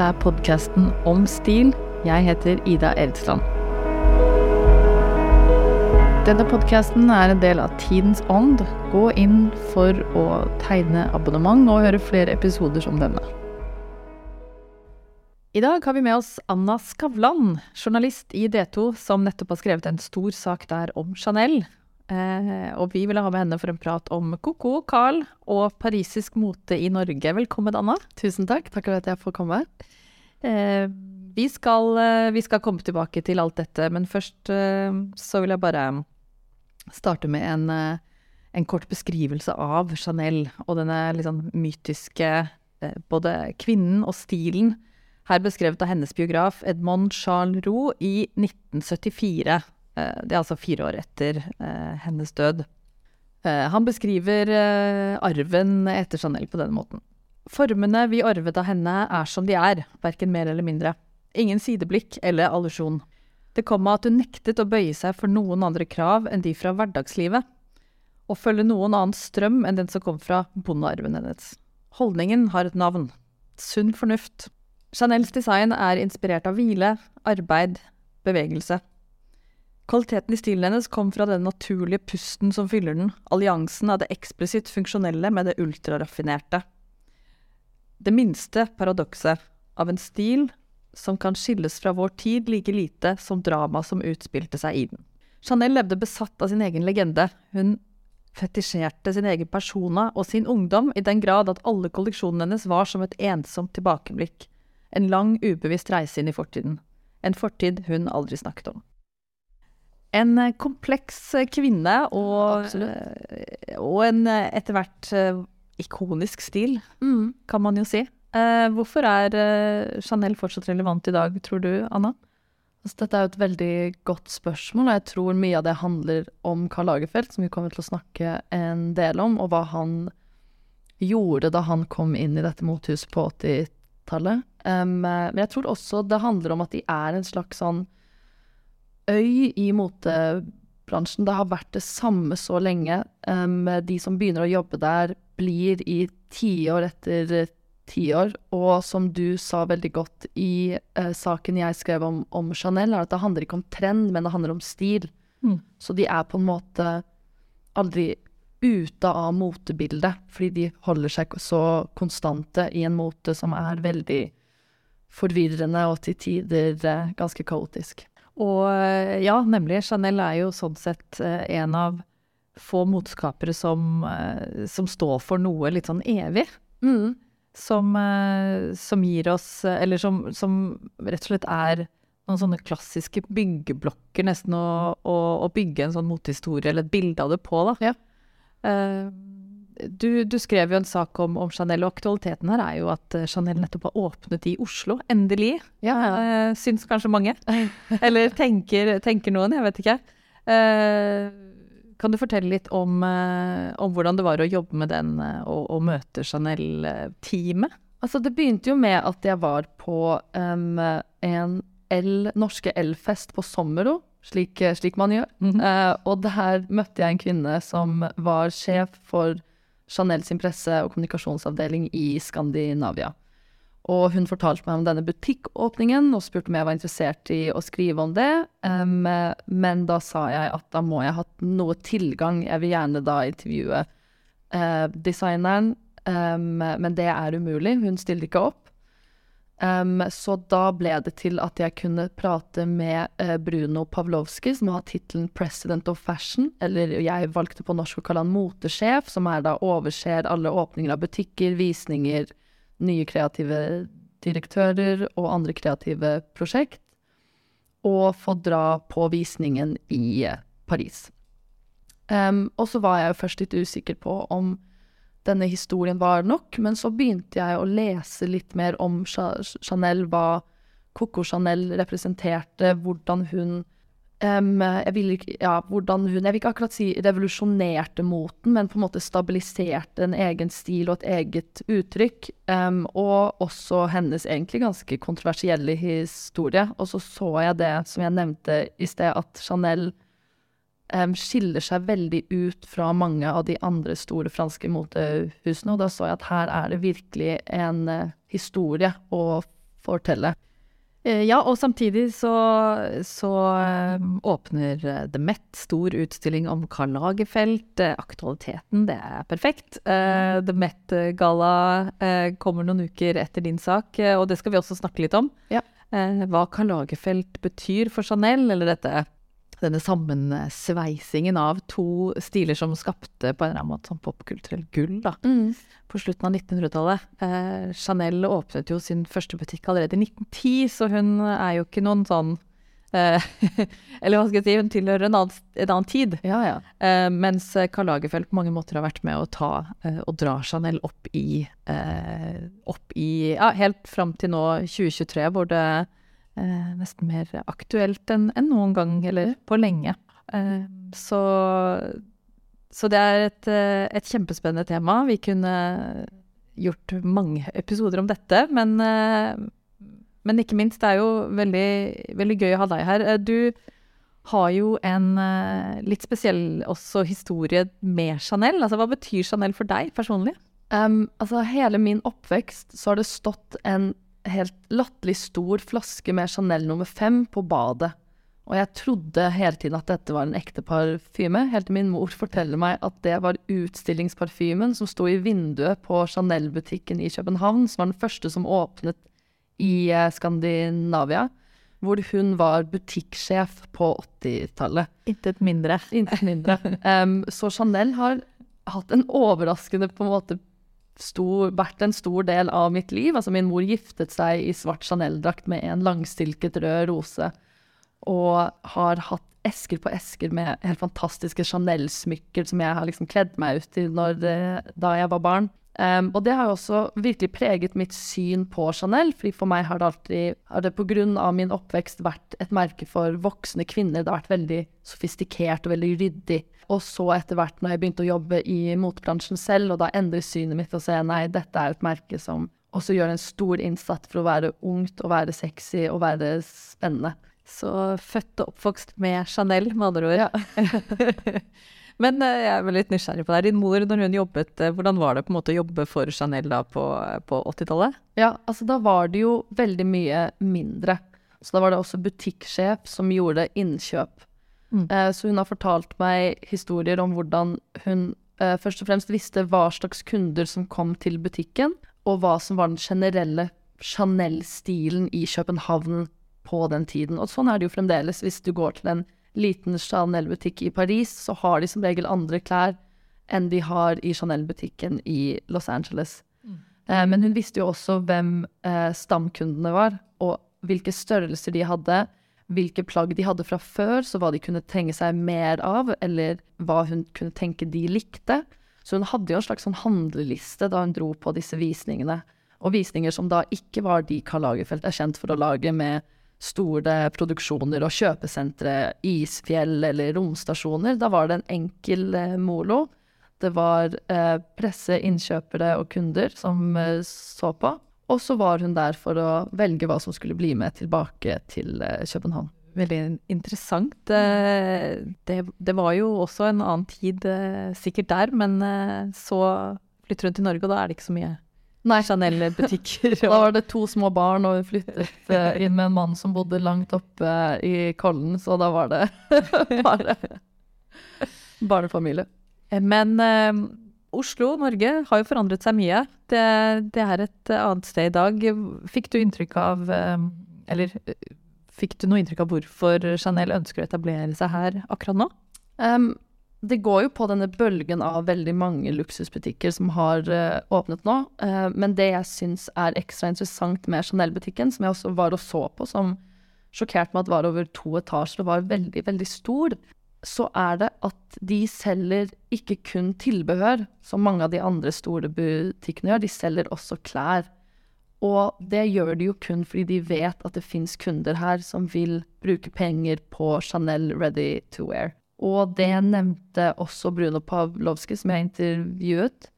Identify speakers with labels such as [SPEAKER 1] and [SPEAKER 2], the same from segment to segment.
[SPEAKER 1] Dette er podkasten om stil. Jeg heter Ida Eldsland. Denne podkasten er en del av Tidens ånd. Gå inn for å tegne abonnement og høre flere episoder som denne. I dag har vi med oss Anna Skavlan, journalist i D2, som nettopp har skrevet en stor sak der om Chanel. Eh, og vi vil ha med henne for en prat om Coco, Carl og parisisk mote i Norge. Velkommen, Anna.
[SPEAKER 2] Tusen takk. Takk for at jeg får komme.
[SPEAKER 1] Eh, vi, skal, eh, vi, skal, komme tilbake til alt dette, men først eh, så vil jeg bare starte med en, eh, en kort beskrivelse av Chanel og denne liksom mytiske eh, både kvinnen og stilen her beskrevet av hennes biograf Edmond Charles Roux i 1974. Eh, det er altså fire år etter eh, hennes død. Eh, han beskriver arven etter Chanel på denne måten. Formene vi arvet av henne er som de er, verken mer eller mindre. Ingen sideblikk eller allusjon. Det kom av at hun nektet å bøye seg for noen andre krav enn de fra hverdagslivet. Å følge noen annen strøm enn den som kom fra bondearven hennes. Holdningen har et navn. Sunn fornuft. Chanels design er inspirert av hvile, arbeid, bevegelse. Kvaliteten i stilen hennes kom fra den naturlige pusten som fyller den, alliansen av det eksplisitt funksjonelle med det ultraraffinerte. Det minste paradokset av en stil som kan skilles fra vår tid like lite som drama som utspilte seg i den. Chanel levde besatt av sin egen legende. Hun fetisjerte sin egen persona og sin ungdom i den grad at alle kolleksjonene hennes var som et ensomt tilbakeblikk en lang, ubevisst reise inn i fortiden. En fortid hun aldri snakket om. En eh, kompleks eh, kvinne og, eh, og en etter hvert ikonisk stil, mm. kan man jo si. hvorfor er Chanel fortsatt relevant i dag, tror du, Anna?
[SPEAKER 2] Altså, dette er jo et veldig godt spørsmål, og jeg tror mye av det handler om Karl Lagerfeldt, som vi kommer til å snakke en del om, og hva han gjorde da han kom inn i dette mothuset på 80-tallet. Um, men jeg tror også det handler om at de er en slags sånn øy i motebransjen. Det har vært det samme så lenge. Um, de som begynner å jobbe der, blir i tiår etter tiår. Og som du sa veldig godt i uh, saken jeg skrev om, om, Chanel, er at det handler ikke om trend, men det handler om stil. Mm. Så de er på en måte aldri ute av motebildet, fordi de holder seg så konstante i en mote som er veldig forvirrende og til tider eh, ganske kaotisk.
[SPEAKER 1] Og eh, ja, nemlig. Chanel er jo sånn sett eh, en av få motskapere som, som står for noe litt sånn evig. Mm. Som, som, gir oss Eller som, som, rett og slett er noen sånne klassiske byggeblokker, nesten, å, å, å bygge en sånn motehistorie eller et bilde av det på, da. Ja. Uh, du, du, skrev jo en sak om, om, Chanel, og aktualiteten her er jo at eh, Chanel nettopp har åpnet i Oslo. Endelig. Ja, ja. Uh, syns kanskje mange. Eller tenker, tenker, noen, jeg vet ikke. Uh, kan du fortelle litt om, uh, om, hvordan det var å jobbe med den og, og møte Chanel-teamet?
[SPEAKER 2] Altså, det begynte jo med at jeg var på um, en L, norske L-fest på Sommero, slik, slik man gjør. Mm -hmm. og der møtte jeg en kvinne som var sjef for Chanel sin presse- og kommunikasjonsavdeling i Skandinavia. Og hun fortalte meg om denne butikkåpningen og spurte om jeg var interessert i å skrive om det. Um, men da sa jeg at da må jeg ha noe tilgang. Jeg vil gjerne da intervjue uh, designeren, um, men det er umulig. Hun stiller ikke opp. Um, så da ble det til at jeg kunne prate med uh, Bruno Pavlovskij, som har tittelen 'President of Fashion', eller jeg valgte på norsk å kalle han motesjef, som er da overser alle åpninger av butikker, visninger, nye kreative direktører og andre kreative prosjekt, og få dra på visningen i uh, Paris. Um, og så var jeg jo først litt usikker på om denne historien var nok, men så begynte jeg å lese litt mer om Chanel, hva Coco Chanel representerte, hvordan hun um, jeg, vil ja, hvordan hun, jeg vil ikke akkurat si revolusjonerte moten, men på en måte stabiliserte en egen stil og et eget uttrykk. Um, og også hennes egentlig ganske kontroversielle historie. Og så så jeg det som jeg nevnte i sted, at Chanel um, skiller seg veldig ut fra mange av de andre store franske motehusene. Og da så jeg at her er det virkelig en uh, historie å fortelle.
[SPEAKER 1] Eh, Ja, og samtidig så, så åpner eh, The Met stor utstilling om Karl Lagerfeld. Eh, Aktualiteten, det er perfekt. The Met-galla kommer noen uker etter din sak, og det skal vi også snakke litt om.
[SPEAKER 2] Ja.
[SPEAKER 1] Hva Karl Lagerfeld betyr for Chanel, eller dette, denne sammensveisingen av to stiler som skapte på en eller annen måte sånn popkulturell gull, da på slutten av 1900-tallet. Eh, Chanel åpnet jo sin første butikk allerede i 1910, så hun er jo ikke noen sånn eh, Eller hva skal jeg si, hun tilhører en annen, en annen tid.
[SPEAKER 2] Ja, ja.
[SPEAKER 1] Eh, mens Karl Lagerfeld på mange måter har vært med å ta eh, og dra Chanel opp i, eh, opp i Ja, helt fram til nå 2023, hvor det nesten mer aktuelt enn en noen gang, eller på lenge. Eh, så så det er et, eh, et kjempespennende tema. Vi kunne gjort mange episoder om dette, men, eh, men ikke minst, det er jo veldig, veldig gøy å ha deg her. Eh, Du har jo en eh, litt spesiell også historie med Chanel. Altså, hva betyr Chanel for deg personlig?
[SPEAKER 2] Um, altså, hele min oppvekst så har det stått en helt latterlig stor flaske med Chanel nummer fem på badet. Og jeg trodde hele tiden at dette var en ekte parfyme, helt til min mor forteller meg at det var utstillingsparfymen som sto i vinduet på Chanel-butikken i København, som var den første som åpnet i eh, Skandinavia, hvor hun var butikksjef på 80-tallet.
[SPEAKER 1] Intet mindre.
[SPEAKER 2] Intet mindre. um, så Chanel har hatt en overraskende på en måte stor, vært en stor del av mitt liv. Altså min mor giftet seg i svart Chanel-drakt med en langstilket rød rose, og har hatt esker på esker med helt fantastiske Chanel-smykker som jeg har liksom kledd meg ut i når, da jeg var barn. Um, og det har jo også virkelig preget mitt syn på Chanel, fordi for meg har det alltid, har det av min oppvekst vært et merke for voksne kvinner. Det har vært veldig sofistikert og veldig ryddig. Og så etter hvert når jeg begynte å jobbe i motebransjen selv, og da endrer synet mitt og se nei, dette er et merke som også gjør en stor innsats for å være ungt og være sexy og være spennende.
[SPEAKER 1] Så født og oppvokst med Chanel, med andre ord. Ja. Men eh, jeg er litt nysgjerrig på deg. Din mor, når hun jobbet, eh, hvordan var det på en måte å jobbe for Chanel da på, på 80-tallet?
[SPEAKER 2] Ja, altså da var det jo veldig mye mindre. Så da var det også butikksjef som gjorde innkjøp.
[SPEAKER 1] Mm.
[SPEAKER 2] Eh, så hun har fortalt meg historier om hvordan hun eh, først og fremst visste hva slags kunder som kom til butikken, og hva som var den generelle Chanel-stilen i København på den tiden. Og sånn er det jo fremdeles. Hvis du går til en liten Chanel-butikk i Paris, så har de som regel andre klær enn de har i Chanel-butikken i Los Angeles. Eh, men hun visste jo også hvem eh, stamkundene var, og hvilke størrelser de hadde, hvilke plagg de hadde fra før, så hva de kunne trenge seg mer av, eller hva hun kunne tenke de likte. Så hun hadde jo en slags sånn handleliste da hun dro på disse visningene. Og visninger som da ikke var de Karl Lagerfeldt er kjent for å lage med store produksjoner og kjøpesentre, isfjell eller romstasjoner. Da var det en enkel eh, molo. Det var eh, presse, innkjøpere og kunder som eh, så på. Og så var hun der for å velge hva som skulle bli med tilbake til eh, København.
[SPEAKER 1] Veldig interessant. Eh, Det, det var jo også en annen tid eh, sikkert der, men så flytter hun til Norge, og da er det ikke så mye
[SPEAKER 2] Nei,
[SPEAKER 1] Chanel-butikker.
[SPEAKER 2] da var det to små barn, og hun flyttet inn med en mann som bodde langt oppe i Kollen, så da var det bare barnefamilie.
[SPEAKER 1] Men Oslo, Norge, har jo forandret seg mye. Det, det er et annet sted i dag. Fikk du inntrykk av eh, Eller eh, fikk du noe inntrykk av hvorfor Chanel ønsker å etablere seg her akkurat nå?
[SPEAKER 2] Um, det går jo på denne bølgen av veldig mange luksusbutikker som har uh, åpnet nå. Uh, men det jeg syns er ekstra interessant med Chanel-butikken, som jeg også var og så på, som sjokkerte meg at var over to etasjer og var veldig, veldig stor, så er det at de selger ikke kun tilbehør, som mange av de andre store butikkene gjør, de selger også klær. Og det gjør de jo kun fordi de vet at det fins kunder her som vil bruke penger på Chanel Ready to Wear. Og det nevnte også Bruno Pavlovskij, som jeg intervjuet,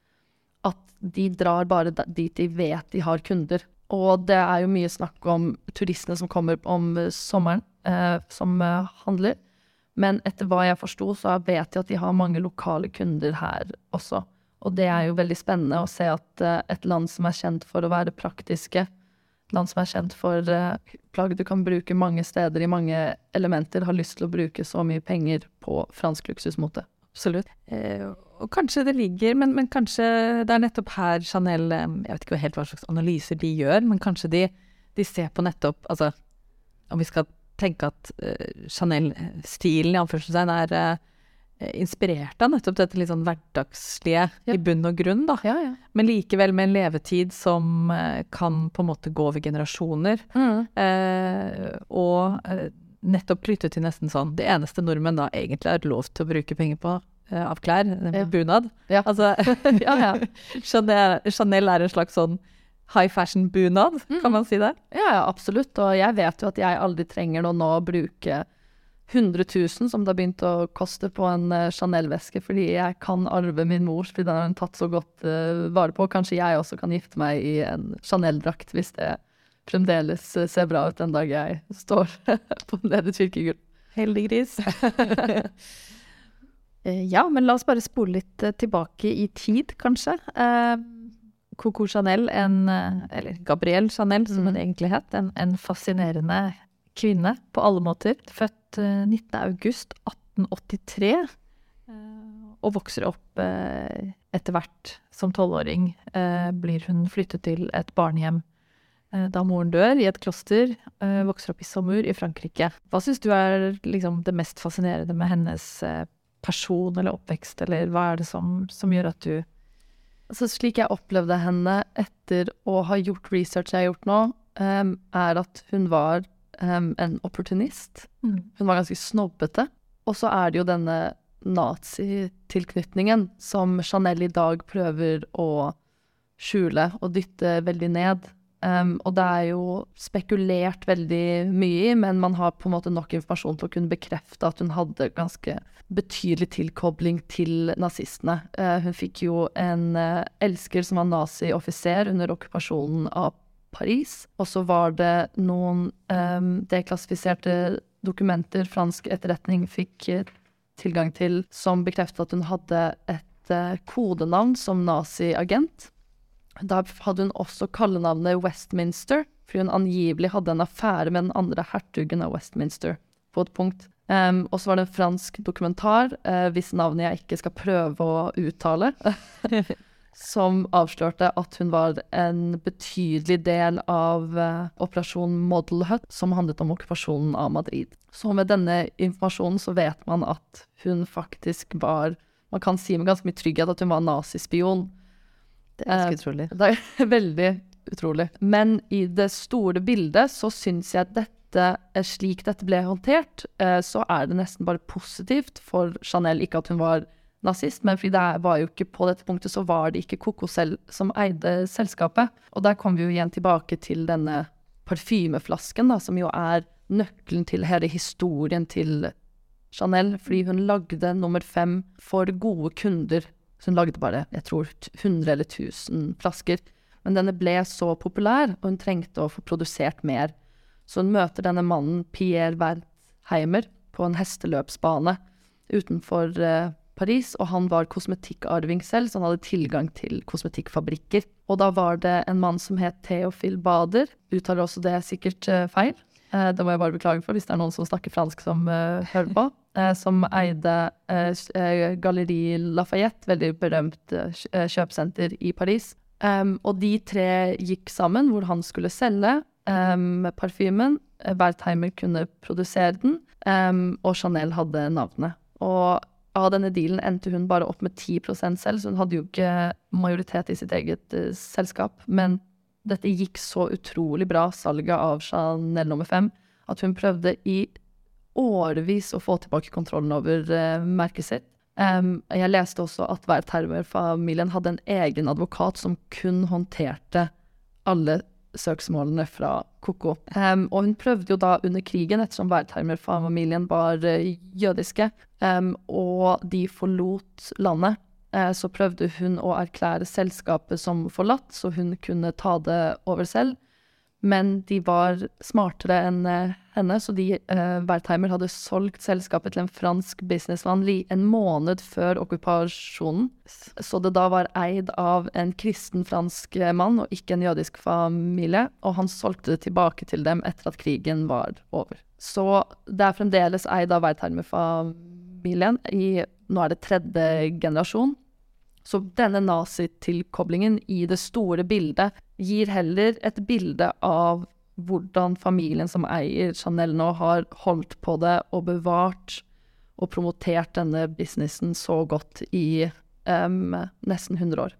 [SPEAKER 2] at de drar bare dit de vet de har kunder. Og det er jo mye snakk om turistene som kommer om eh, sommeren, eh, som eh, handler. Men etter hva jeg forsto, så vet jeg at de har mange lokale kunder her også. Og det er jo veldig spennende å se at eh, et land som er kjent for å være praktiske, et land som er kjent for eh, plagg du kan bruke mange steder i mange elementer, har lyst til å bruke så mye penger på fransk luksusmote.
[SPEAKER 1] Absolutt. Eh, og kanskje det ligger men, men, kanskje det er nettopp her Chanel Jeg vet ikke helt hva slags analyser de gjør, men kanskje de, de ser på nettopp Altså, om vi skal tenke at uh, Chanel-stilen i anførselstegn er uh, inspirert av nettopp dette litt sånn hverdagslige ja. i bunn og grunn, da.
[SPEAKER 2] Ja, ja.
[SPEAKER 1] Men likevel med en levetid som uh, kan på en måte gå over generasjoner. Mm. Og nettopp knyttet til nesten sånn Det eneste nordmenn da egentlig har lov til å bruke penger på av klær, nemlig bunad. Altså, Chanel, Chanel er en slags sånn high fashion-bunad, mm. kan man si det?
[SPEAKER 2] Ja, absolutt. Og jeg vet jo at jeg aldri trenger å nå bruke 100 000 som det har begynt å koste på en uh, Chanel-veske, fordi jeg kan arve min mors, fordi den har hun tatt så godt uh, vare på. Kanskje jeg også kan gifte meg i en Chanel-drakt, hvis det fremdeles uh, ser bra ut den dag jeg står på nede kirkegulv.
[SPEAKER 1] Heldig gris. ja, men la oss bare spole litt tilbake i tid, kanskje. Coco Chanel, en, eller Gabrielle Chanel som hun mm. egentlig het, en, en fascinerende kvinne på alle måter. Født 19.8.1883. Eh, eh, og vokser opp eh, etter hvert som tolvåring. Blir hun flyttet til et barnehjem da moren dør, i et kloster. Vokser opp i Saumur i Frankrike. Hva syns du er liksom, det mest fascinerende med hennes person eller oppvekst, eller hva er det som, som gjør at du
[SPEAKER 2] Altså, slik jeg opplevde henne etter å ha gjort research jeg har gjort nå, um, er at hun var um, en opportunist. Mm. Hun var ganske snobbete. Og så er det jo denne nazitilknytningen som Chanel i dag prøver å skjule og dytte veldig ned. Um, og det er jo spekulert veldig mye i, men man har på en måte nok informasjon til å kunne bekrefte at hun hadde ganske betydelig tilkobling til nazistene. Uh, hun fikk jo en uh, elsker som var nazioffiser under okkupasjonen av Paris. Og så var det noen um, deklassifiserte dokumenter fransk etterretning fikk uh, tilgang til, som bekreftet at hun hadde et kodenavn som naziagent. Da hadde hun også kallenavnet Westminster, fordi hun angivelig hadde en affære med den andre hertugen av Westminster på et punkt. Um, og så var det en fransk dokumentar, uh, hvis navnet jeg ikke skal prøve å uttale. som avslørte at hun var en betydelig del av uh, operasjon Model Hut, som handlet om okkupasjonen av Madrid. Så med denne informasjonen så vet man at hun faktisk var Man kan si med ganske mye trygghet at hun var nazispion.
[SPEAKER 1] Det er ganske uh, utrolig.
[SPEAKER 2] Det er veldig utrolig. Men i det store bildet så syns jeg at dette eh, slik dette ble håndtert, uh, så er det nesten bare positivt for Chanel. Ikke at hun var nazist, men fordi det var jo ikke på dette punktet så var det ikke Coco selv som eide selskapet. Og der kommer vi jo igjen tilbake til denne parfymeflasken, da, som jo er nøkkelen til hele historien til Chanel, fordi hun lagde nummer fem for gode kunder. Så hun lagde bare, jeg tror, 100 eller 1000 flasker. Men denne ble så populær, og hun trengte å få produsert mer. Så hun møter denne mannen, Pierre Wertheimer, på en hesteløpsbane utenfor uh, Paris, og han var kosmetikkarving selv, så han hadde tilgang til kosmetikkfabrikker. Og da var det en mann som het Theophil Bader, uttaler også det sikkert uh, feil, uh, det må jeg bare beklage for hvis det er noen som snakker fransk som hører på, som eide Galleri Lafayette, veldig berømt kjøpesenter i Paris. Og de tre gikk sammen, hvor han skulle selge parfymen. Wertheimer kunne produsere den, og Chanel hadde navnet. Og av denne dealen endte hun bare opp med 10% selv, så hun hadde jo ikke majoritet i sitt eget selskap. Men dette gikk så utrolig bra, salget av Chanel nummer fem, at hun prøvde i årevis å få tilbake kontrollen over uh, merket sitt. Um, jeg leste også at Wertheimer-familien hadde en egen advokat som kun håndterte alle søksmålene fra Koko. Um, og hun prøvde jo da under krigen, ettersom Wertheimer-familien var uh, jødiske, um, og de forlot landet, uh, så prøvde hun å erklære selskapet som forlatt, så hun kunne ta det over selv. Men de var smartere enn uh, henne, så de, eh, Wertheimer hadde solgt selskapet til en fransk businessmann en måned før okkupasjonen. Så det da var eid av en kristen fransk eh, mann og ikke en jødisk familie. Og han solgte det tilbake til dem etter at krigen var over. Så det er fremdeles eid av Wertheimer-familien. i Nå er det tredje generasjon. Så denne nazitilkoblingen i det store bildet gir heller et bilde av hvordan familien som eier Chanel nå, har holdt på det og bevart og promotert denne businessen så godt i um, nesten 100 år.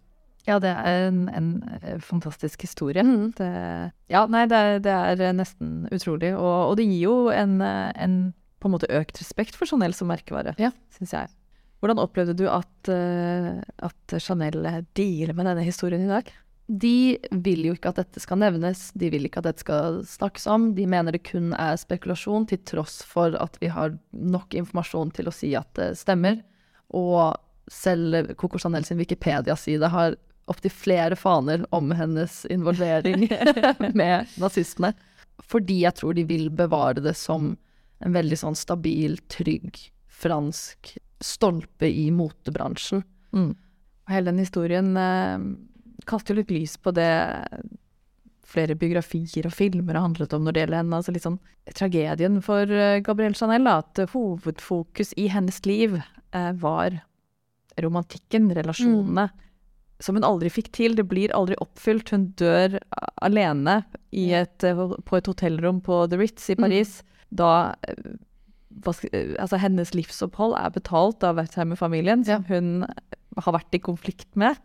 [SPEAKER 1] Ja, det er en, en eh, fantastisk historie.
[SPEAKER 2] Mm.
[SPEAKER 1] Det, ja, nei, det, det er nesten utrolig. Og, og det gir jo en, en på en måte økt respekt for Chanel som merkevare,
[SPEAKER 2] Ja.
[SPEAKER 1] syns jeg. Hvordan opplevde du at, eh, at Chanel dealer med denne historien i dag?
[SPEAKER 2] De vil jo ikke at dette skal nevnes, de vil ikke at dette skal snakkes om. De mener det kun er spekulasjon, til tross for at vi har nok informasjon til å si at det stemmer. Og selv Coco Chanel sin Wikipedia-side har opptil flere faner om hennes involvering med nazistene. Fordi jeg tror de vil bevare det som en veldig sånn stabil, trygg, fransk stolpe i motebransjen.
[SPEAKER 1] Og hele den historien eh, kaster jo litt lys på det flere biografier og filmer har handlet om når det gjelder henne. Altså litt sånn tragedien for eh, Gabrielle Chanel, da, at hovedfokus i hennes liv eh, var romantikken, relasjonene, som hun aldri fikk til. Det blir aldri oppfylt. Hun dør alene i et, eh, på et hotellrom på The Ritz i Paris. Da eh, eh, altså hennes livsopphold er betalt av Wertheimer-familien, som hun har vært i konflikt med.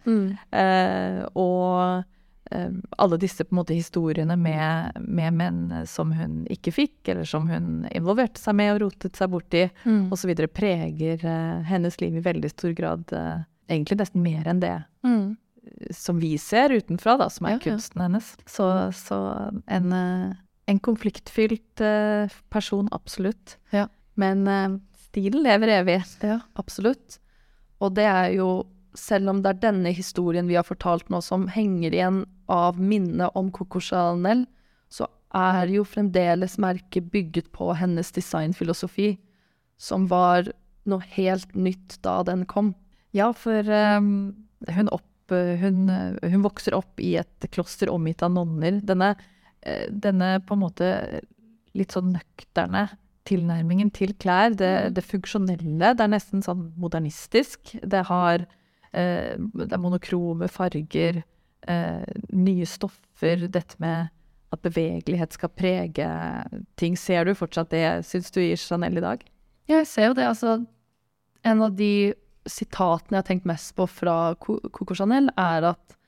[SPEAKER 1] Eh, og eh, alle disse på en måte historiene med, med menn som hun ikke fikk, eller som hun involverte seg med og rotet seg borti,
[SPEAKER 2] Mm.
[SPEAKER 1] osv., preger eh, hennes liv i veldig stor grad. eh, egentlig nesten mer enn det
[SPEAKER 2] Mm.
[SPEAKER 1] som vi ser utenfra, da, som er
[SPEAKER 2] Ja, ja.
[SPEAKER 1] kunsten hennes. Så, så en, eh, en konfliktfylt eh, person, absolutt.
[SPEAKER 2] Ja.
[SPEAKER 1] Men uh, stilen lever evig.
[SPEAKER 2] Ja, absolutt. Og det er jo, selv om det er denne historien vi har fortalt nå som henger igjen av minnet om Coco Chanel, så er jo fremdeles merket bygget på hennes designfilosofi, som var noe helt nytt da den kom.
[SPEAKER 1] Ja, for um, hun, opp, hun, hun vokser opp i et kloster omgitt av nonner. Denne, eh, denne på en måte litt sånn nøkterne tilnærmingen til klær, det, det funksjonelle, det er nesten sånn modernistisk. Det har eh, det er monokrome farger, eh, nye stoffer, dette med at bevegelighet skal prege ting. Ser du fortsatt det, syns du, i Chanel i dag?
[SPEAKER 2] Ja, jeg ser jo det. Altså, en av de sitatene jeg har tenkt mest på fra Coco Chanel, er at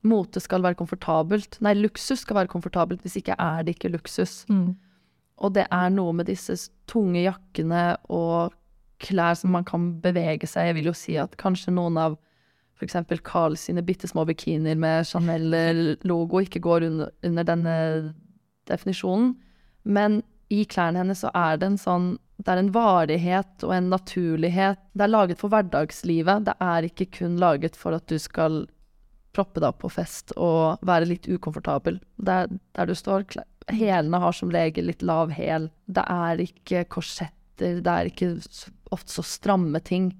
[SPEAKER 2] mote skal være komfortabelt. Nei, luksus skal være komfortabelt, hvis ikke er det ikke luksus. Og det er noe med disse tunge jakkene og klær som man kan bevege seg. Jeg vil jo si at kanskje noen av f.eks. Carl sine bitte små bikinier med Chanel-logo ikke går under, under denne definisjonen. Men i klærne hennes så er det en sånn Det er en varighet og en naturlighet. Det er laget for hverdagslivet. Det er ikke kun laget for at du skal proppe deg opp på fest og være litt ukomfortabel. Der, der du står, hælene har som regel litt lav hæl. Det er ikke korsetter, det er ikke ofte så stramme ting.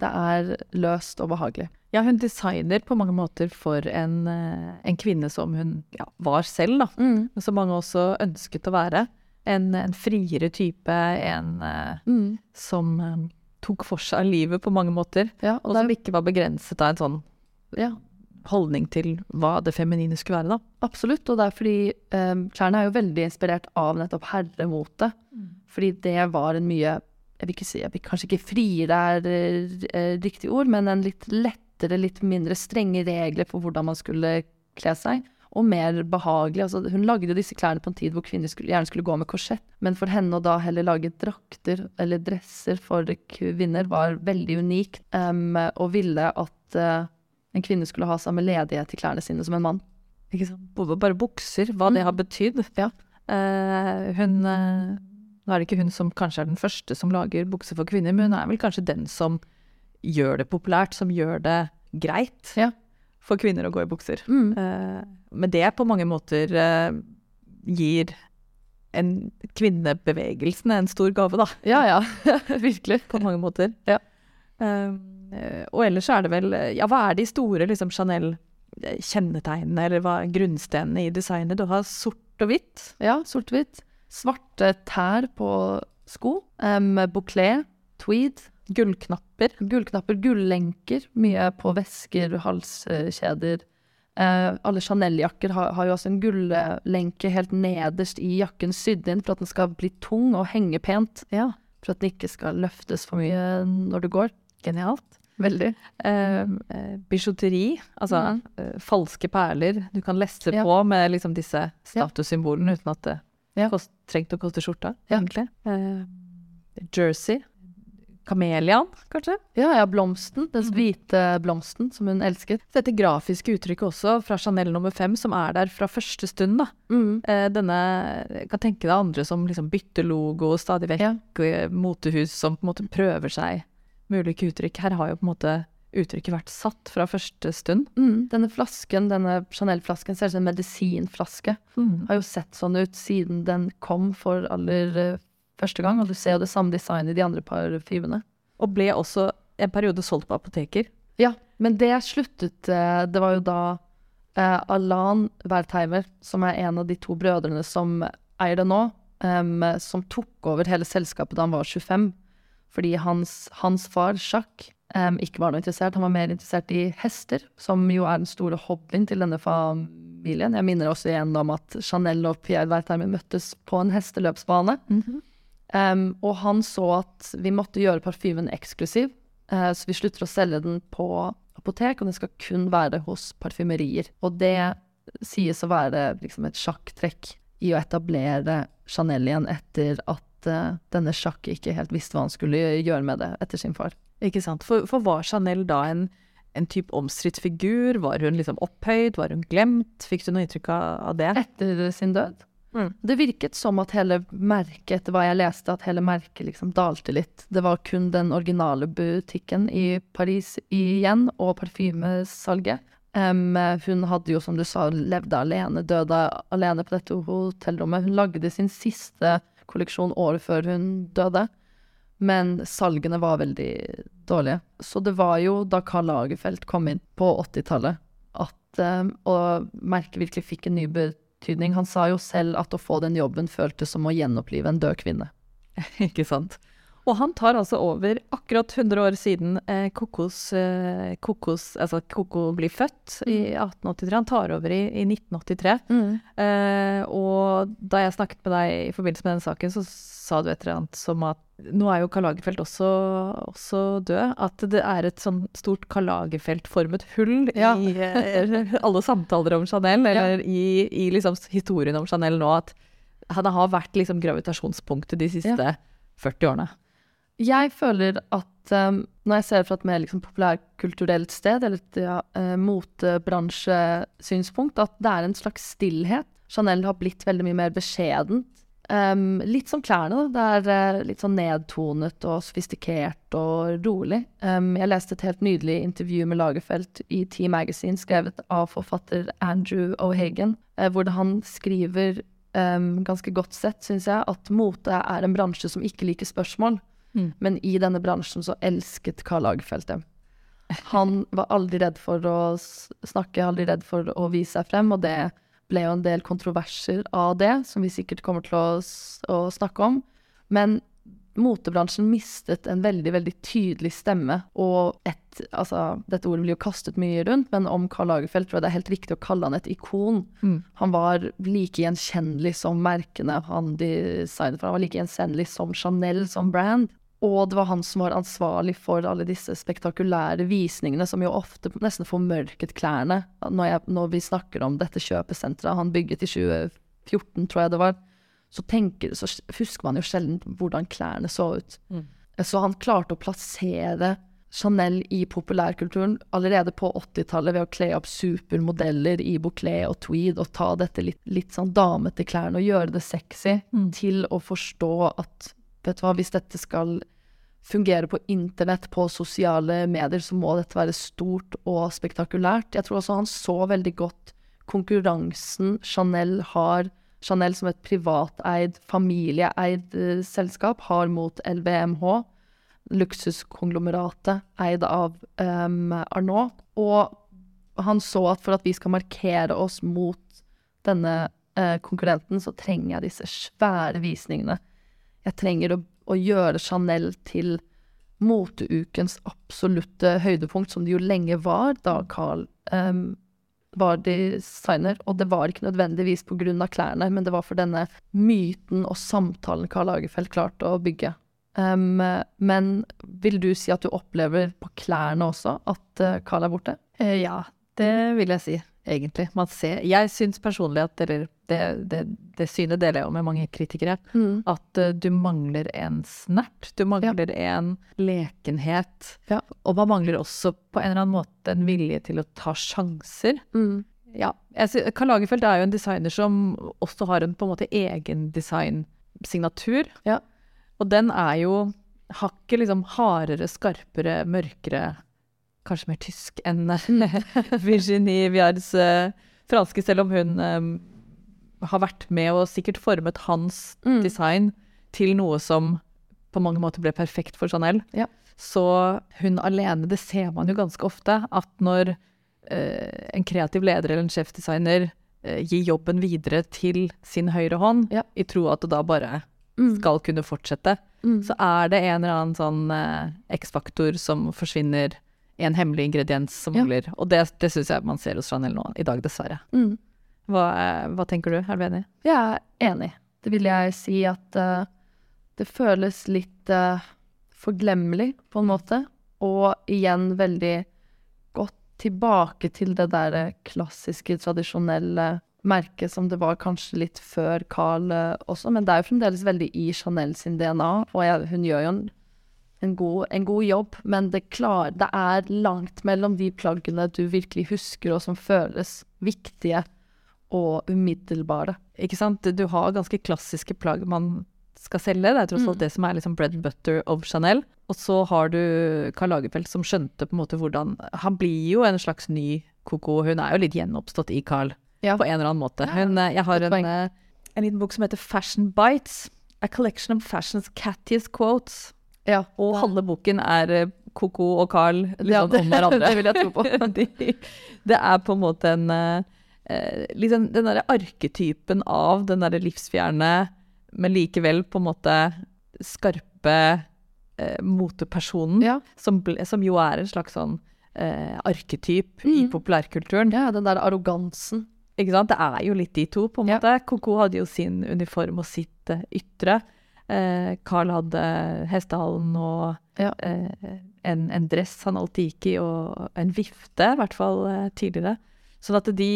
[SPEAKER 2] Det er løst og behagelig.
[SPEAKER 1] Ja, hun designer på mange måter for en, eh, en kvinne som hun ja, var selv, da. Mm. som mange også ønsket å være. En, en friere type, en mm. som eh, tok for seg livet på mange måter.
[SPEAKER 2] Ja,
[SPEAKER 1] Og
[SPEAKER 2] og
[SPEAKER 1] som ikke var begrenset av en sånn
[SPEAKER 2] ja,
[SPEAKER 1] holdning til hva det feminine skulle være, da.
[SPEAKER 2] absolutt. Og det er fordi um, klærne er jo veldig inspirert av nettopp herremote. Fordi det var en mye Jeg vil ikke si jeg vil kanskje ikke friere er eh, riktig ord, men en litt lettere, litt mindre strenge regler for hvordan man skulle kle seg. Og mer behagelig. Altså, hun lagde disse klærne på en tid hvor kvinner skulle, gjerne skulle gå med korsett. Men for henne å da heller lage drakter eller dresser for kvinner var veldig unikt. Um, og ville at eh, en kvinne skulle ha samme ledighet i klærne sine som en mann.
[SPEAKER 1] Bare bukser, hva det har betydd.
[SPEAKER 2] Ja.
[SPEAKER 1] Uh, hun uh, Nå er det ikke hun som kanskje er den første som lager bukser for kvinner, men hun er vel kanskje den som gjør det populært, som gjør det greit
[SPEAKER 2] Ja.
[SPEAKER 1] for kvinner å gå i bukser.
[SPEAKER 2] Mm.
[SPEAKER 1] Uh, men det på mange måter gir en kvinnebevegelsen en stor gave, da.
[SPEAKER 2] Ja, ja. Virkelig.
[SPEAKER 1] På mange måter.
[SPEAKER 2] Ja.
[SPEAKER 1] Um, og ellers er det vel Ja, hva er de store liksom, Chanel-kjennetegnene, eller hva grunnstenene i designet? Du har sort og hvitt.
[SPEAKER 2] Ja, sort og hvitt. Svarte tær på sko. Um, bouclé, tweed.
[SPEAKER 1] Gullknapper.
[SPEAKER 2] Gullknapper, gullenker. Mye på vesker, halskjeder. Uh, alle Chanel-jakker har, har, jo også en gullenke helt nederst i jakken sydd inn for at den skal bli tung og henge pent.
[SPEAKER 1] Ja.
[SPEAKER 2] For at den ikke skal løftes for mye når du går.
[SPEAKER 1] Genialt.
[SPEAKER 2] Veldig.
[SPEAKER 1] Eh, bijouteri, altså mm. eh, falske perler. Du kan lesse ja. på med liksom disse statussymbolene uten at det ja. kost, trengte å koste skjorta, egentlig. jersey. Kamelian, kanskje?
[SPEAKER 2] Ja, ja, blomsten. Den mm. hvite blomsten som hun elsket.
[SPEAKER 1] Dette grafiske uttrykket også, fra Chanel nummer fem, som er der fra første stund, da.
[SPEAKER 2] Mm.
[SPEAKER 1] Eh, denne Kan tenke deg andre som liksom bytter logo stadig vekk, ja. motehus som på en måte prøver seg med ulike uttrykk. Her har jo på en måte uttrykket vært satt fra første stund.
[SPEAKER 2] Mm. Denne flasken, denne Chanel-flasken ser ut som en medisinflaske.
[SPEAKER 1] Mm.
[SPEAKER 2] Har jo sett sånn ut siden den kom for aller eh, første gang, og du ser jo det samme designet i de andre parfymene.
[SPEAKER 1] Og ble også en periode solgt på apoteker.
[SPEAKER 2] Ja, men det sluttet eh, Det var jo da eh, Alan Wertheimer, som er en av de to brødrene som eier det nå, um, som tok over hele selskapet da han var 25. Fordi hans, hans far, Jacques, um, ikke var noe interessert. Han var mer interessert i hester, som jo er den store hobbyen til denne familien. Jeg minner også igjen om at Chanel og Pierre Wertheimer møttes på en hesteløpsbane.
[SPEAKER 1] Mm -hmm.
[SPEAKER 2] Um, og han så at vi måtte gjøre parfymen eksklusiv, uh, så vi slutter å selge den på apotek, og den skal kun være hos parfymerier. Og det sies å være liksom et sjakktrekk i å etablere Chanel igjen etter at uh, denne sjakk ikke helt visste hva han skulle gjøre med det etter sin far.
[SPEAKER 1] Ikke sant. For, for var Chanel da en, en type omstridt figur? Var hun liksom opphøyd? Var hun glemt? Fikk du noe inntrykk av det?
[SPEAKER 2] Etter sin død?
[SPEAKER 1] Mm.
[SPEAKER 2] Det virket som at hele merket, etter hva jeg leste, at hele merket liksom dalte litt. Det var kun den originale butikken i Paris igjen, og parfymesalget. Um, hun hadde jo, som du sa, levde alene, døde alene på dette hotellrommet. Hun lagde sin siste kolleksjon året før hun døde, men salgene var veldig dårlige. Så det var jo da Karl Lagerfeldt kom inn på 80-tallet, at um, og merket virkelig fikk en ny betydning. Han sa jo selv at å få den jobben føltes som å gjenopplive en død kvinne.
[SPEAKER 1] Ikke sant. Og han tar altså over akkurat 100 år siden eh, Kokos, eh, Kokos, altså Koko blir født i 1883. Mm. Han tar over i, i 1983.
[SPEAKER 2] Mm.
[SPEAKER 1] Eh, og da jeg snakket med deg i forbindelse med den saken, så sa du et eller annet som at nå er jo Karl Lagerfeldt også, også, død. At det er et sånn stort Karl Lagerfeldt-formet hull
[SPEAKER 2] ja.
[SPEAKER 1] i eh, alle samtaler om Chanel, eller ja. i, i liksom historien om Chanel nå. At han har vært liksom gravitasjonspunktet de siste ja. 40 årene.
[SPEAKER 2] Jeg føler at um, når jeg ser fra et mer liksom, populærkulturelt sted, eller et ja, uh, motebransjesynspunkt, at det er en slags stillhet. Chanel har blitt veldig mye mer beskjedent. Um, litt som klærne, da. Det er uh, litt sånn nedtonet og sofistikert og rolig. Um, jeg leste et helt nydelig intervju med Lagerfeldt i T Magazine, skrevet av forfatter Andrew O'Hagan, uh, hvor han skriver ganske godt sett, syns jeg, at mote er en bransje som ikke liker spørsmål.
[SPEAKER 1] Mm.
[SPEAKER 2] Men i denne bransjen så elsket Karl Lagerfeldt dem. Han var aldri redd for å snakke, aldri redd for å vise seg frem, og det ble jo en del kontroverser av det, som vi sikkert kommer til å, å snakke om. Men motebransjen mistet en veldig, veldig tydelig stemme, og et Altså, dette ordet blir jo kastet mye rundt, men om Karl Lagerfeldt tror jeg det er helt riktig å kalle han et ikon.
[SPEAKER 1] Mm.
[SPEAKER 2] Han var like gjenkjennelig som merkene han designet for. Han var like gjenkjennelig som Chanel som brand. Og det var han som var ansvarlig for alle disse spektakulære visningene, som jo ofte nesten formørket klærne. Når, jeg, når vi snakker om dette kjøpesenteret han bygget i 2014, tror jeg det var, så, tenker, så husker man jo sjelden hvordan klærne så ut.
[SPEAKER 1] Mm.
[SPEAKER 2] Så han klarte å plassere Chanel i populærkulturen allerede på 80-tallet ved å kle opp supermodeller i bouclé og tweed og ta dette litt, litt sånn damete klærne og gjøre det sexy,
[SPEAKER 1] mm.
[SPEAKER 2] til å forstå at vet du hva, hvis dette skal fungere på internett, på sosiale medier, så må dette være stort og spektakulært. Jeg tror også han så veldig godt konkurransen Chanel har Chanel som et privateid, familieeid eh, selskap har mot LVMH, luksuskonglomeratet eid av um, Arnault. Og han så at for at vi skal markere oss mot denne eh, konkurrenten, så trenger jeg disse svære visningene. Jeg trenger å, å gjøre Chanel til moteukens absolutte høydepunkt, som det jo lenge var da Carl um, var designer. Og det var ikke nødvendigvis av klærne, men det var for denne myten og samtalen Karl Lagerfeldt klarte å bygge. Um, men vil du si at du opplever på klærne også at Carl er borte?
[SPEAKER 1] Uh, ja, det vil jeg si, egentlig. Man ser Jeg syns personlig at Eller det, det, det, synet deler jeg jo med mange kritikere. Mm. At uh, du mangler en snert. Du mangler ja. en lekenhet. Ja. Og man mangler også på en eller annen måte en vilje til å ta sjanser. Mm. Ja. Jeg, Karl Lagerfeldt er jo en designer som også har en på en måte egen designsignatur. Ja. Og den er jo hakket liksom hardere, skarpere, mørkere kanskje mer tysk enn Virginie Viards uh, franske, selv om hun um, har vært med og sikkert formet hans mm. design til noe som på mange måter ble perfekt for Chanel. Ja. Så hun alene, det ser man jo ganske ofte, at når uh, en kreativ leder eller en sjefdesigner uh, gir jobben videre til sin høyre hånd, ja. i tro at det da bare mm. skal kunne fortsette, mm. så er det en eller annen sånn uh, X-faktor som forsvinner en hemmelig ingrediens som mangler. Ja. Og det, det syns jeg man ser hos Chanel nå i dag, dessverre. Mm. Hva, hva, tenker du? Er du enig?
[SPEAKER 2] Jeg er enig. Det vil jeg si at uh, det føles litt uh, forglemmelig, på en måte. Og igjen veldig godt tilbake til det der klassiske, tradisjonelle merket som det var kanskje litt før Carl uh, også. Men det er jo fremdeles veldig i Chanel sin DNA, og jeg, hun gjør jo en en god, en god, jobb, men det, klar, det, er langt mellom de plaggene du virkelig husker, og som føles viktige og umiddelbare.
[SPEAKER 1] Ikke sant? Du har ganske klassiske plagg man skal selge. Det er tross alt mm. det som er liksom bread and butter of Chanel. Og så har du Karl Lagerfeldt som skjønte på en måte hvordan Han blir jo en slags ny Coco. Hun er jo litt gjenoppstått i Carl ja. på en eller annen måte. Hun, eh, jeg har en, eh, en liten bok som heter Fashion Bites. A collection of fashion's cattiest quotes.
[SPEAKER 2] Ja.
[SPEAKER 1] Og halve boken er eh, og Carl liksom, ja, det, om hverandre.
[SPEAKER 2] det vil jeg tro på.
[SPEAKER 1] De, det er på en måte en eh, liksom Den derre arketypen av den derre livsfjerne, men likevel på en måte skarpe eh, motepersonen, ja. som, som, jo er en slags sånn eh, arketyp mm. i populærkulturen.
[SPEAKER 2] Ja, den der arrogansen.
[SPEAKER 1] Ikke sant? Det er jo litt de to, på en måte. Koko hadde jo sin uniform og sitt uh, ytre. Eh, Carl hadde hestehalen og ja. eh, en, en, dress han alltid gikk i, og en vifte, i hvert fall eh, tidligere. Sånn at de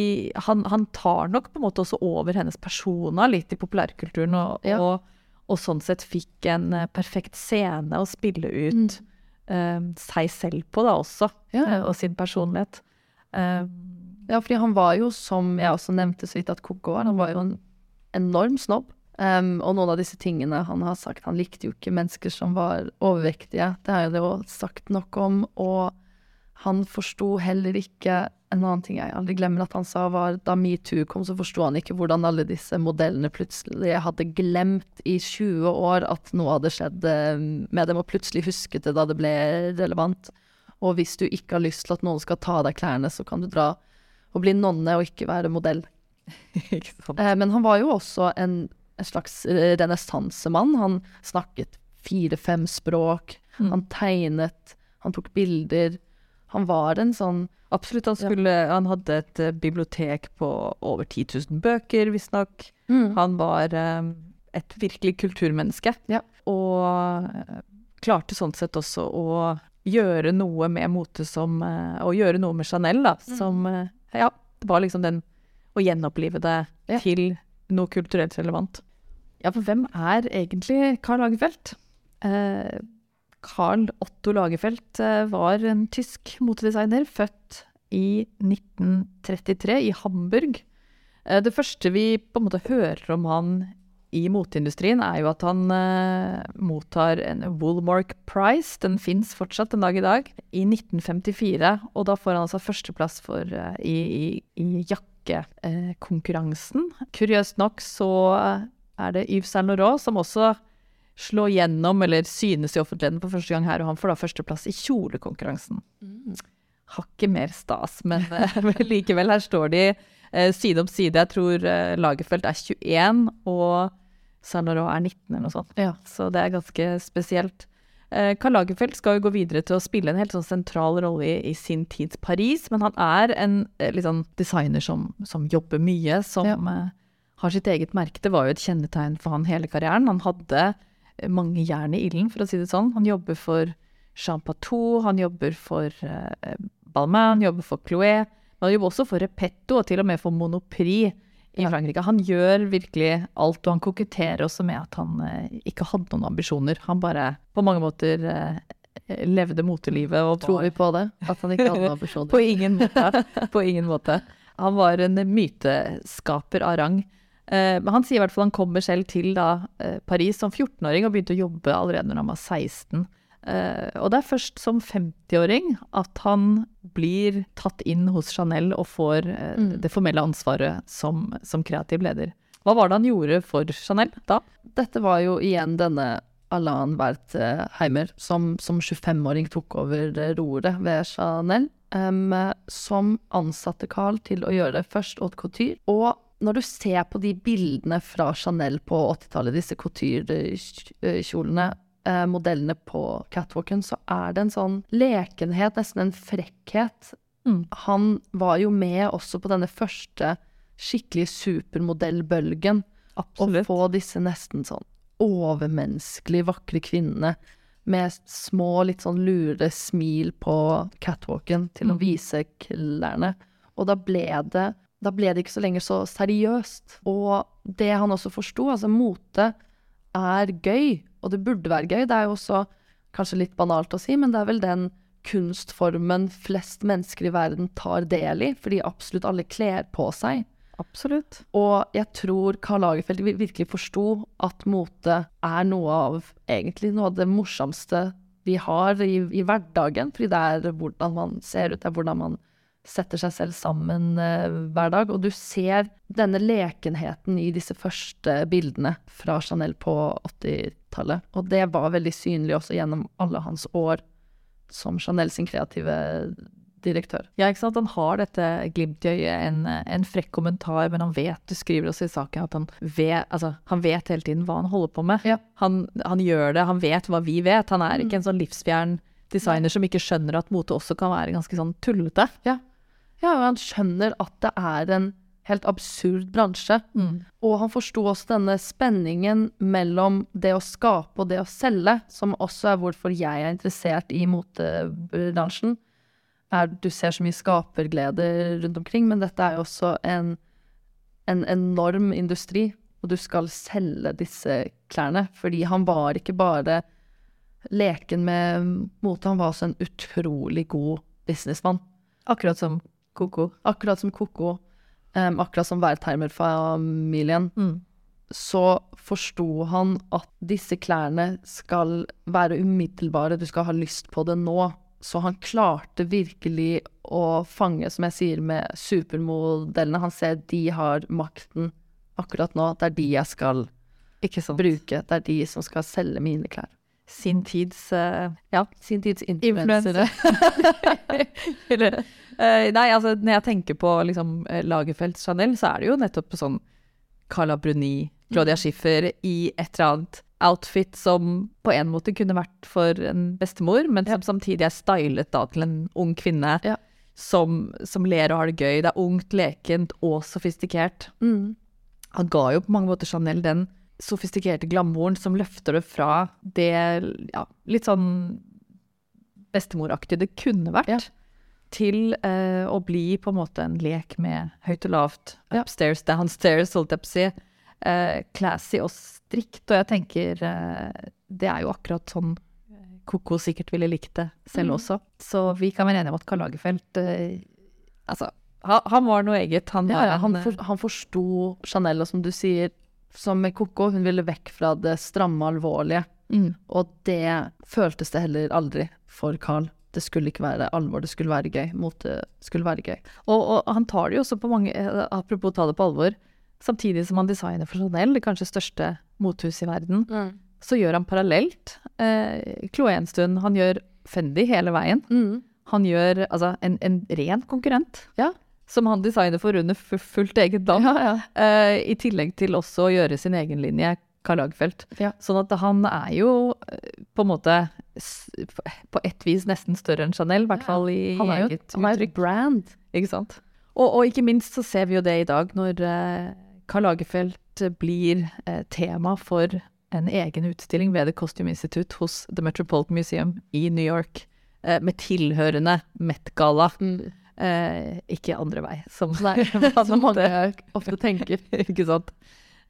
[SPEAKER 1] han, han, tar nok på en måte også over hennes persona litt i populærkulturen, og, ja. og, og, sånn sett fikk en eh, perfekt scene å spille ut mm. Eh, seg selv på, da også, ja. Eh, og sin personlighet.
[SPEAKER 2] ja, fordi han var jo, som jeg også nevnte så vidt at Coco var, han var jo en enorm snobb. Um, og noen av disse tingene han har sagt Han likte jo ikke mennesker som var overvektige. Det er jo det jo sagt nok om. Og han forsto heller ikke En annen ting jeg aldri glemmer at han sa, var da metoo kom, så forsto han ikke hvordan alle disse modellene plutselig hadde glemt i 20 år at noe hadde skjedd med dem, og plutselig husket det da det ble relevant. Og hvis du ikke har lyst til at noen skal ta av deg klærne, så kan du dra og bli nonne og ikke være modell. ikke sant. Uh, men han var jo også en en slags eh, renessansemann. Han snakket fire-fem språk. Mm. Han tegnet, han tok bilder. Han var en sånn
[SPEAKER 1] Absolutt. Han, skulle, ja. han hadde et uh, bibliotek på over 10 000 bøker, visstnok. Mm. Han var um, et virkelig kulturmenneske. Ja. Og klarte sånn sett også å gjøre noe med mote som Å gjøre noe med Chanel, da, mm. som Ja, det var liksom den Å gjenopplive det ja. til noe kulturelt relevant. Ja, for hvem er egentlig Karl Lagerfeldt? Eh, Karl Otto Lagerfeldt eh, var en tysk motedesigner, født i 1933 i Hamburg. Eh, det første vi på en måte hører om han i moteindustrien, er jo at han eh, mottar en Woolmark Prize. Den fins fortsatt en dag i dag. I 1954. Og da får han altså førsteplass for, uh, i, i, i, sminkekonkurransen. Kuriøst nok så er det Yves Saint Laurent som også slår gjennom, eller synes i offentligheten for første gang her, og han får da førsteplass i kjolekonkurransen. Hakket mer stas, men eh, men likevel, her står de eh, side om side. Jeg tror eh, Lagerfeldt er 21, og Saint Laurent er 19 eller noe sånt.
[SPEAKER 2] Ja.
[SPEAKER 1] Så det er ganske spesielt. Eh, Karl Lagerfeldt skal jo gå videre til å spille en helt sånn sentral rolle i, i sin tids Paris, men han er en eh, litt sånn designer som, som jobber mye, som
[SPEAKER 2] Ja.
[SPEAKER 1] eh, har sitt eget merke. Det var jo et kjennetegn for han hele karrieren. Han hadde mange jern i ilden, for å si det sånn. Han jobber for Jean Patou, han jobber for Balmain, han jobber for Chloé, men han jobber også for Repetto, og til og med for Monoprix i Frankrike. Han gjør virkelig alt, og han koketterer også med at han eh, ikke hadde noen ambisjoner. Han bare på mange måter eh, levde motelivet og
[SPEAKER 2] Tror vi på det? At han ikke hadde noen ambisjoner?
[SPEAKER 1] på ingen måte. På ingen måte. Han var en myteskaper av rang. Eh, Men han sier i hvert fall han kommer selv til da, eh, Paris som 14-åring og begynte å jobbe allerede når han var 16. Eh, og det er først som 50-åring at han blir tatt inn hos Chanel og får eh,
[SPEAKER 2] Mm.
[SPEAKER 1] det formelle ansvaret som, som kreativ leder. Hva var det han gjorde for Chanel da?
[SPEAKER 2] Dette var jo igjen denne Alain Wertheimer som som 25-åring tok over eh, roret ved Chanel. Um, som ansatte Carl til å gjøre først haute couture. Og når du ser på de bildene fra Chanel på 80-tallet, disse couture-kjolene, eh, modellene på catwalken, så er det en sånn lekenhet, nesten en frekkhet.
[SPEAKER 1] Mm.
[SPEAKER 2] Han var jo med også på denne første skikkelig supermodellbølgen. Å få disse nesten sånn overmenneskelig vakre kvinnene med små, litt sånn lure smil på catwalken til å
[SPEAKER 1] Mm.
[SPEAKER 2] vise klærne. Og da ble det da ble det ikke så lenger så seriøst. Og det han også forsto, altså mote er gøy, og det burde være gøy. Det er jo også kanskje litt banalt å si, men det er vel den kunstformen flest mennesker i verden tar del i, fordi absolutt alle kler på seg.
[SPEAKER 1] Absolutt.
[SPEAKER 2] Og jeg tror Karl Lagerfeldt virkelig forsto at mote er noe av egentlig noe av det morsomste vi har i, i hverdagen. Fordi det er hvordan man ser ut, det er hvordan man setter seg selv sammen eh, hver dag. Og du ser denne lekenheten i disse første bildene fra Chanel på 80-tallet. Og det var veldig synlig også gjennom alle hans år som Chanel sin kreative direktør.
[SPEAKER 1] Ja, ikke sant. Han har dette glimt i øyet, en, en frekk kommentar, men han vet, du skriver også i saken, at han vet, altså, han vet hele tiden hva han holder på med.
[SPEAKER 2] Ja.
[SPEAKER 1] Han, han gjør det, han vet hva vi vet. Han er ikke en sånn livsfjern designer som ikke skjønner at mote også kan være ganske sånn tullete.
[SPEAKER 2] Ja, og han skjønner at det er en helt absurd bransje. Og han forsto også denne spenningen mellom det å skape og det å selge, som også er hvorfor jeg er interessert i motebransjen. Du ser så mye skaperglede rundt omkring, men dette er jo også en, en enorm industri, og du skal selge disse klærne. Fordi han var ikke bare leken med mote, han var også en utrolig god businessmann.
[SPEAKER 1] Akkurat som Koko.
[SPEAKER 2] Akkurat som Koko, um, akkurat som Wertheimer-familien, så forsto han at disse klærne skal være umiddelbare, du skal ha lyst på det nå. Så han klarte virkelig å fange, som jeg sier, med supermodellene. Han ser de har makten akkurat nå. Det er de jeg skal bruke. Det er de som skal selge mine klær.
[SPEAKER 1] Sin tids uh, ja,
[SPEAKER 2] Sin tids
[SPEAKER 1] Influensere. eh, nei, altså når jeg tenker på liksom, Lagerfeld Lagerfeldt Chanel, så er det jo nettopp sånn Carla Bruni, Claudia Schiffer i et eller annet outfit som på en måte kunne vært for en bestemor, men som samtidig er stylet da til en ung kvinne
[SPEAKER 2] Ja.
[SPEAKER 1] som, som ler og har det gøy. Det er ungt, lekent og sofistikert.
[SPEAKER 2] Mm.
[SPEAKER 1] Han ga jo på mange måter Chanel den sofistikerte glamouren som løfter det fra det ja, litt sånn bestemoraktig det kunne vært,
[SPEAKER 2] Ja.
[SPEAKER 1] Til eh, å bli på en måte en lek med høyt og lavt. Upstairs, downstairs, holdt jeg på å si. Eh, classy og strikt. Og jeg tenker eh, det er jo akkurat sånn Koko sikkert ville likt det selv
[SPEAKER 2] Mm.
[SPEAKER 1] også. Så vi kan være enige om at Karl Lagerfeldt eh, Altså, han, han var noe eget. Han,
[SPEAKER 2] Ja, ja, han, for, han forsto Chanel, og som du sier, som med Koko, hun ville vekk fra det stramme, alvorlige.
[SPEAKER 1] mm,
[SPEAKER 2] Og det føltes det heller aldri for Carl. Det skulle ikke være alvor, det skulle være gøy. Mote skulle være gøy.
[SPEAKER 1] Og, og han tar det jo også på mange eh, Apropos ta det på alvor. Samtidig som han designer for Chanel, det kanskje største motehuset i verden, så gjør han parallelt eh, Chloé en stund. Han gjør Fendi hele veien.
[SPEAKER 2] Mm.
[SPEAKER 1] Han gjør altså en, en ren konkurrent.
[SPEAKER 2] Ja.
[SPEAKER 1] Som han designer for under fu- fullt eget navn.
[SPEAKER 2] Ja, ja.
[SPEAKER 1] Eh, I tillegg til også å gjøre sin egen linje, Karl Lagerfeldt.
[SPEAKER 2] Ja.
[SPEAKER 1] Sånn at han er jo eh, på en måte på et vis nesten større enn Chanel, i hvert fall i
[SPEAKER 2] Han er jo
[SPEAKER 1] eget
[SPEAKER 2] han er
[SPEAKER 1] uttrykk.
[SPEAKER 2] brand.
[SPEAKER 1] Ikke sant? Og, og ikke minst så ser vi jo det i dag, når eh, Karl Lagerfeldt blir eh, tema for en egen utstilling ved The Costume Institute hos The Metropolitan Museum i New York, med tilhørende Met-gala. Eh, ikke andre vei, som,
[SPEAKER 2] Nei, som mange ofte tenker.
[SPEAKER 1] ikke sant?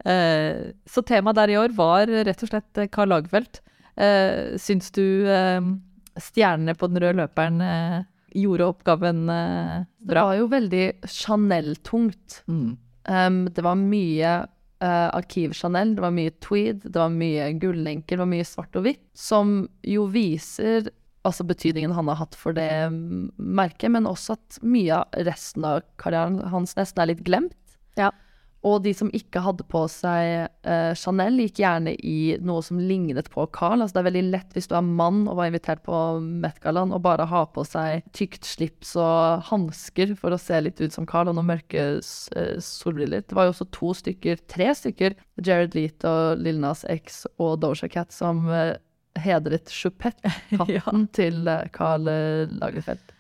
[SPEAKER 1] Eh, så temaet der i år var rett og slett eh, Karl Lagerfeldt. Eh, syns du eh, stjernene på den røde løperen gjorde oppgaven bra?
[SPEAKER 2] Det var jo veldig Chanel-tungt.
[SPEAKER 1] Mm.
[SPEAKER 2] Um, det var mye uh, arkiv-Chanel, det var mye tweed, det var mye gullenker, det var mye svart og hvitt, som jo viser altså betydningen han har hatt for det mm, merket, men også at mye av resten av karrieren hans nesten er litt glemt.
[SPEAKER 1] Ja.
[SPEAKER 2] Og de som ikke hadde på seg eh, Chanel, gikk gjerne i noe som lignet på Carl. Altså det er veldig lett hvis du er mann og var invitert på Metgallaen, og bare ha på seg tykt slips og hansker for å se litt ut som Carl, og noen mørke eh, solbriller. Det var jo også to stykker, tre stykker, Jared Leet og Lil Nas X og Doja Cat, som eh, hedret Choupette-hatten til eh, Carl eh, Lagerfeldt.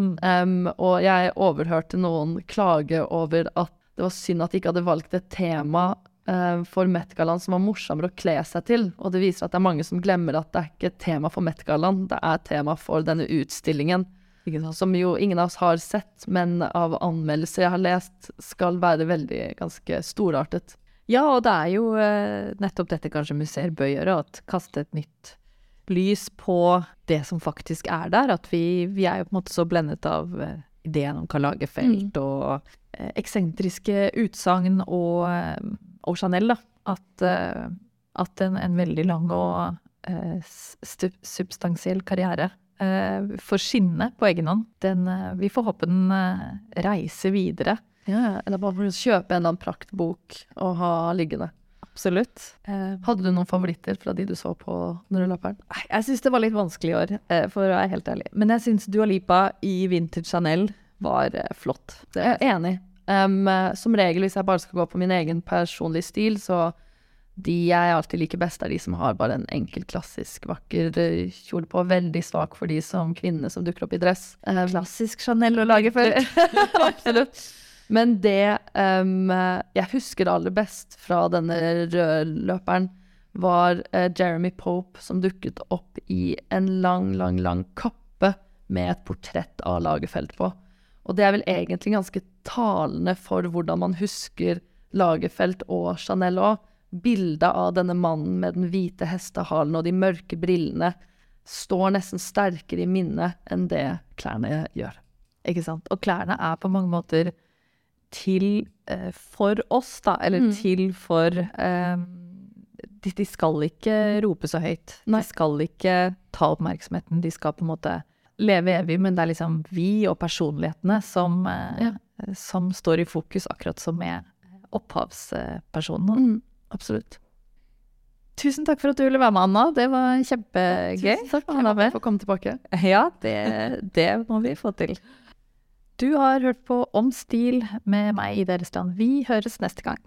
[SPEAKER 1] Mm.
[SPEAKER 2] Um, og jeg overhørte noen klage over at det var synd at de ikke hadde valgt et tema eh, for Met-gallaen som var morsommere å kle seg til. Og det viser at det er mange som glemmer at det er ikke tema for Met-gallaen, det er tema for denne utstillingen. Som jo ingen av oss har sett, men av anmeldelser jeg har lest, skal være veldig ganske storartet.
[SPEAKER 1] Ja, og det er jo eh, nettopp dette kanskje museer bør gjøre, at kaste et nytt lys på det som faktisk er der. At vi, vi er jo på en måte så blendet av eh, ideen om Karl Lagerfeldt og eh, eksentriske utsagn og, eh, og Chanel, da. At, eh, at en, en veldig lang og eh, substansiell karriere eh, får skinne på egen hånd. Den, eh, vi får håpe den eh, reiser videre.
[SPEAKER 2] Ja, eller bare kjøpe en eller annen praktbok og ha liggende.
[SPEAKER 1] Absolutt. Eh,
[SPEAKER 2] Hadde du noen favoritter fra de du så på når du la
[SPEAKER 1] perlen? Jeg syns det var litt vanskelig i år, eh, for å være helt ærlig. Men jeg syns Dua Lipa i Vintage Chanel var eh, flott. Det,
[SPEAKER 2] er Jeg enig. Um, eh, som regel, hvis jeg bare skal gå på min egen personlige stil, så de jeg alltid liker best, er de som har bare en enkel, klassisk, vakker eh, kjole på. Veldig svak for de som kvinner som dukker opp i dress. Um,
[SPEAKER 1] Klassisk Chanel å lage for.
[SPEAKER 2] Absolutt. Men det um, jeg husker aller best fra denne rødløperen, var uh, Jeremy Pope som dukket opp i en lang, lang, lang kappe med et portrett av Lagerfeld på. Og det er vel egentlig ganske talende for hvordan man husker Lagerfeldt og Chanel òg. Bildet av denne mannen med den hvite hestehalen og de mørke brillene står nesten sterkere i minnet enn det klærne gjør.
[SPEAKER 1] Ikke sant. Og klærne er på mange måter til eh, for oss, da. Eller
[SPEAKER 2] Mm.
[SPEAKER 1] til for eh, de, de skal ikke rope så høyt.
[SPEAKER 2] Nei.
[SPEAKER 1] De skal ikke ta oppmerksomheten. De skal på en måte leve evig, men det er liksom vi og personlighetene som, ja. som står i fokus, akkurat som med opphavspersonen.
[SPEAKER 2] Mm, absolutt.
[SPEAKER 1] Tusen takk for at du ville være med, Anna. Det var kjempegøy.
[SPEAKER 2] Tusen takk
[SPEAKER 1] Anna,
[SPEAKER 2] for å komme tilbake.
[SPEAKER 1] Ja, det, det må vi få til. Du har hørt på Om stil med meg, Ida Erstrand. Vi høres neste gang.